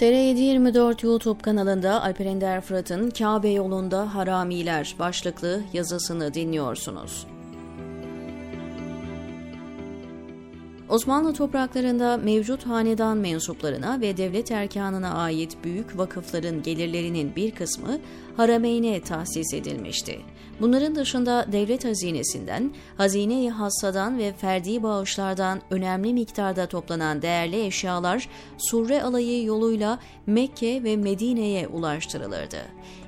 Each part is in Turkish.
TR724 YouTube kanalında Alper Ender Fırat'ın Kabe yolunda haramiler başlıklı yazısını dinliyorsunuz. Osmanlı topraklarında mevcut hanedan mensuplarına ve devlet erkanına ait büyük vakıfların gelirlerinin bir kısmı harameyne tahsis edilmişti. Bunların dışında devlet hazinesinden, hazine-i hassadan ve ferdi bağışlardan önemli miktarda toplanan değerli eşyalar surre alayı yoluyla Mekke ve Medine'ye ulaştırılırdı.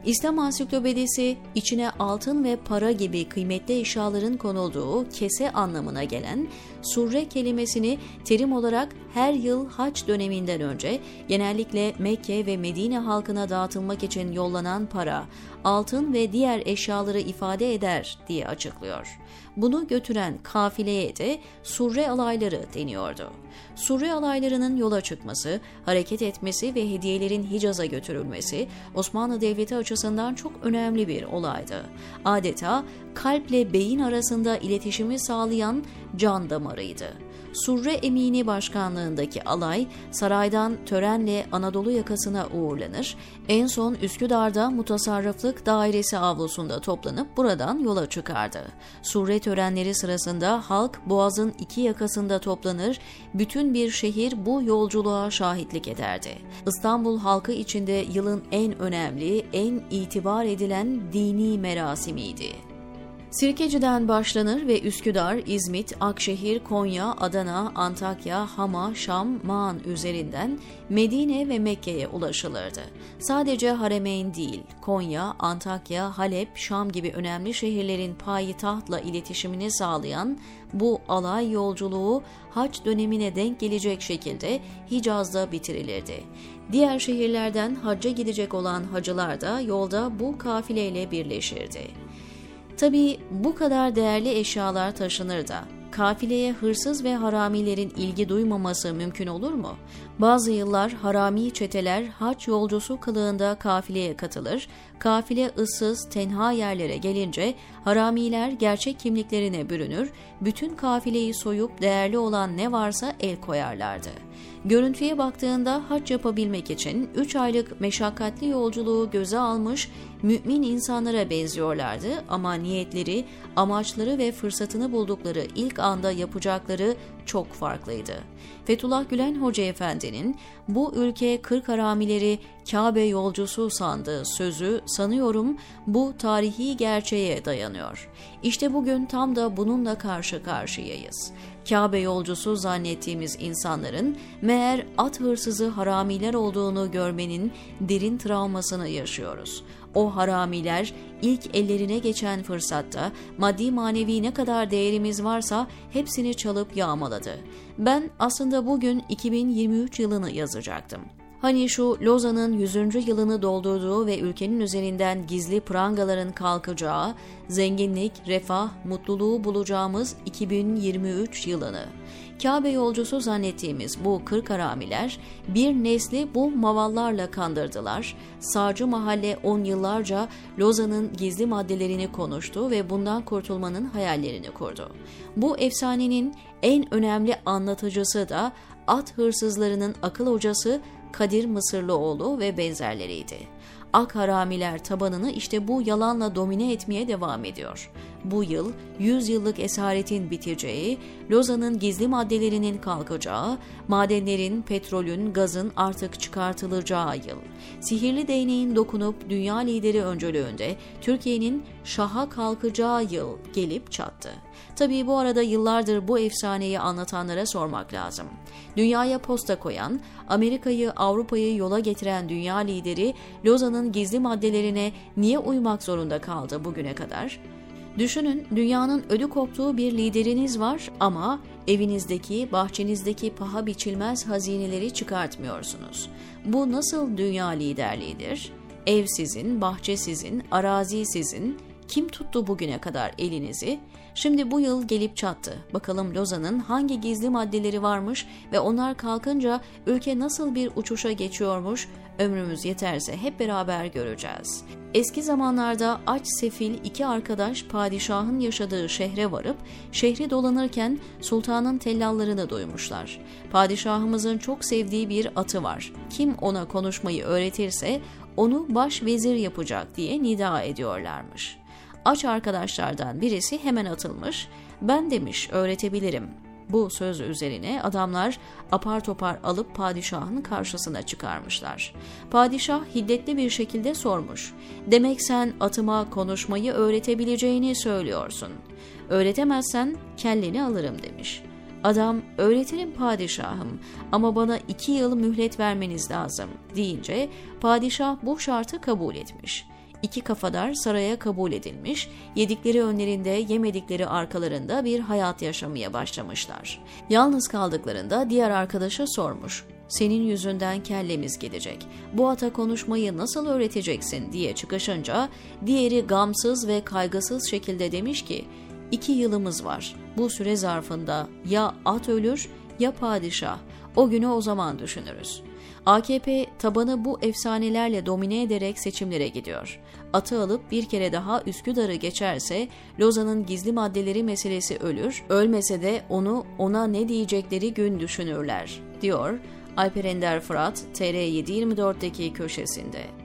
İslam Ansiklopedisi içine altın ve para gibi kıymetli eşyaların konulduğu kese anlamına gelen surre kelimesini terim olarak her yıl haç döneminden önce genellikle Mekke ve Medine halkına dağıtılmak için yollanan para, altın ve diğer eşyaları ifade eder diye açıklıyor. Bunu götüren kafileye de surre alayları deniyordu. Surre alaylarının yola çıkması, hareket etmesi ve hediyelerin Hicaz'a götürülmesi Osmanlı Devleti açısından çok önemli bir olaydı. Adeta kalple beyin arasında iletişimi sağlayan can damarıydı. Surre Emini Başkanlığındaki alay saraydan törenle Anadolu yakasına uğurlanır, en son Üsküdar'da mutasarrıflık dairesi avlusunda toplanıp buradan yola çıkardı. Surre törenleri sırasında halk boğazın iki yakasında toplanır, bütün bir şehir bu yolculuğa şahitlik ederdi. İstanbul halkı içinde yılın en önemli, en itibar edilen dini merasimiydi. Sirkeci'den başlanır ve Üsküdar, İzmit, Akşehir, Konya, Adana, Antakya, Hama, Şam, Maan üzerinden Medine ve Mekke'ye ulaşılırdı. Sadece Haremeyn değil, Konya, Antakya, Halep, Şam gibi önemli şehirlerin payitahtla iletişimini sağlayan bu alay yolculuğu haç dönemine denk gelecek şekilde Hicaz'da bitirilirdi. Diğer şehirlerden hacca gidecek olan hacılar da yolda bu kafileyle birleşirdi. Tabii bu kadar değerli eşyalar taşınır da kafileye hırsız ve haramilerin ilgi duymaması mümkün olur mu? Bazı yıllar harami çeteler haç yolcusu kılığında kafileye katılır, kafile ıssız, tenha yerlere gelince haramiler gerçek kimliklerine bürünür, bütün kafileyi soyup değerli olan ne varsa el koyarlardı. Görüntüye baktığında hac yapabilmek için 3 aylık meşakkatli yolculuğu göze almış mümin insanlara benziyorlardı ama niyetleri, amaçları ve fırsatını buldukları ilk anda yapacakları çok farklıydı. Fethullah Gülen Hoca Efendi'nin bu ülke kırk haramileri Kabe yolcusu sandığı sözü sanıyorum bu tarihi gerçeğe dayanıyor. İşte bugün tam da bununla karşı karşıyayız. Kabe yolcusu zannettiğimiz insanların meğer at hırsızı haramiler olduğunu görmenin derin travmasını yaşıyoruz. O haramiler ilk ellerine geçen fırsatta maddi manevi ne kadar değerimiz varsa hepsini çalıp yağmaladı. Ben aslında bugün 2023 yılını yazacaktım. Hani şu Lozan'ın 100. yılını doldurduğu ve ülkenin üzerinden gizli prangaların kalkacağı, zenginlik, refah, mutluluğu bulacağımız 2023 yılını. Kabe yolcusu zannettiğimiz bu kırk haramiler bir nesli bu mavallarla kandırdılar. Sağcı mahalle on yıllarca Lozan'ın gizli maddelerini konuştu ve bundan kurtulmanın hayallerini kurdu. Bu efsanenin en önemli anlatıcısı da at hırsızlarının akıl hocası Kadir Mısırlıoğlu ve benzerleriydi. Ak haramiler tabanını işte bu yalanla domine etmeye devam ediyor. Bu yıl 100 yıllık esaretin biteceği, Lozan'ın gizli maddelerinin kalkacağı, madenlerin, petrolün, gazın artık çıkartılacağı yıl. Sihirli değneğin dokunup dünya lideri öncülüğünde Türkiye'nin şaha kalkacağı yıl gelip çattı. Tabii bu arada yıllardır bu efsaneyi anlatanlara sormak lazım. Dünyaya posta koyan, Amerika'yı, Avrupa'yı yola getiren dünya lideri Lozan'ın gizli maddelerine niye uymak zorunda kaldı bugüne kadar? Düşünün dünyanın ödü koptuğu bir lideriniz var ama evinizdeki, bahçenizdeki paha biçilmez hazineleri çıkartmıyorsunuz. Bu nasıl dünya liderliğidir? Ev sizin, bahçe sizin, arazi sizin, Kim tuttu bugüne kadar elinizi? Şimdi bu yıl gelip çattı. Bakalım Lozan'ın hangi gizli maddeleri varmış ve onlar kalkınca ülke nasıl bir uçuşa geçiyormuş? Ömrümüz yeterse hep beraber göreceğiz. Eski zamanlarda aç sefil iki arkadaş padişahın yaşadığı şehre varıp şehri dolanırken sultanın tellallarını duymuşlar. Padişahımızın çok sevdiği bir atı var. Kim ona konuşmayı öğretirse onu baş vezir yapacak diye nida ediyorlarmış. Aç arkadaşlardan birisi hemen atılmış, ben demiş öğretebilirim. Bu söz üzerine adamlar apar topar alıp padişahın karşısına çıkarmışlar. Padişah hiddetli bir şekilde sormuş. Demek sen atıma konuşmayı öğretebileceğini söylüyorsun. Öğretemezsen kelleni alırım demiş. Adam öğretirim padişahım ama bana iki yıl mühlet vermeniz lazım deyince padişah bu şartı kabul etmiş. İki kafadar saraya kabul edilmiş, yedikleri önlerinde yemedikleri arkalarında bir hayat yaşamaya başlamışlar. Yalnız kaldıklarında diğer arkadaşa sormuş. Senin yüzünden kellemiz gidecek. Bu ata konuşmayı nasıl öğreteceksin diye çıkışınca diğeri gamsız ve kaygısız şekilde demiş ki iki yılımız var. Bu süre zarfında ya at ölür ya padişah. O günü o zaman düşünürüz. AKP tabanı bu efsanelerle domine ederek seçimlere gidiyor. Atı alıp bir kere daha Üsküdar'ı geçerse Lozan'ın gizli maddeleri meselesi ölür, ölmese de onu ona ne diyecekleri gün düşünürler, diyor Alper Ender Fırat TR724'deki köşesinde.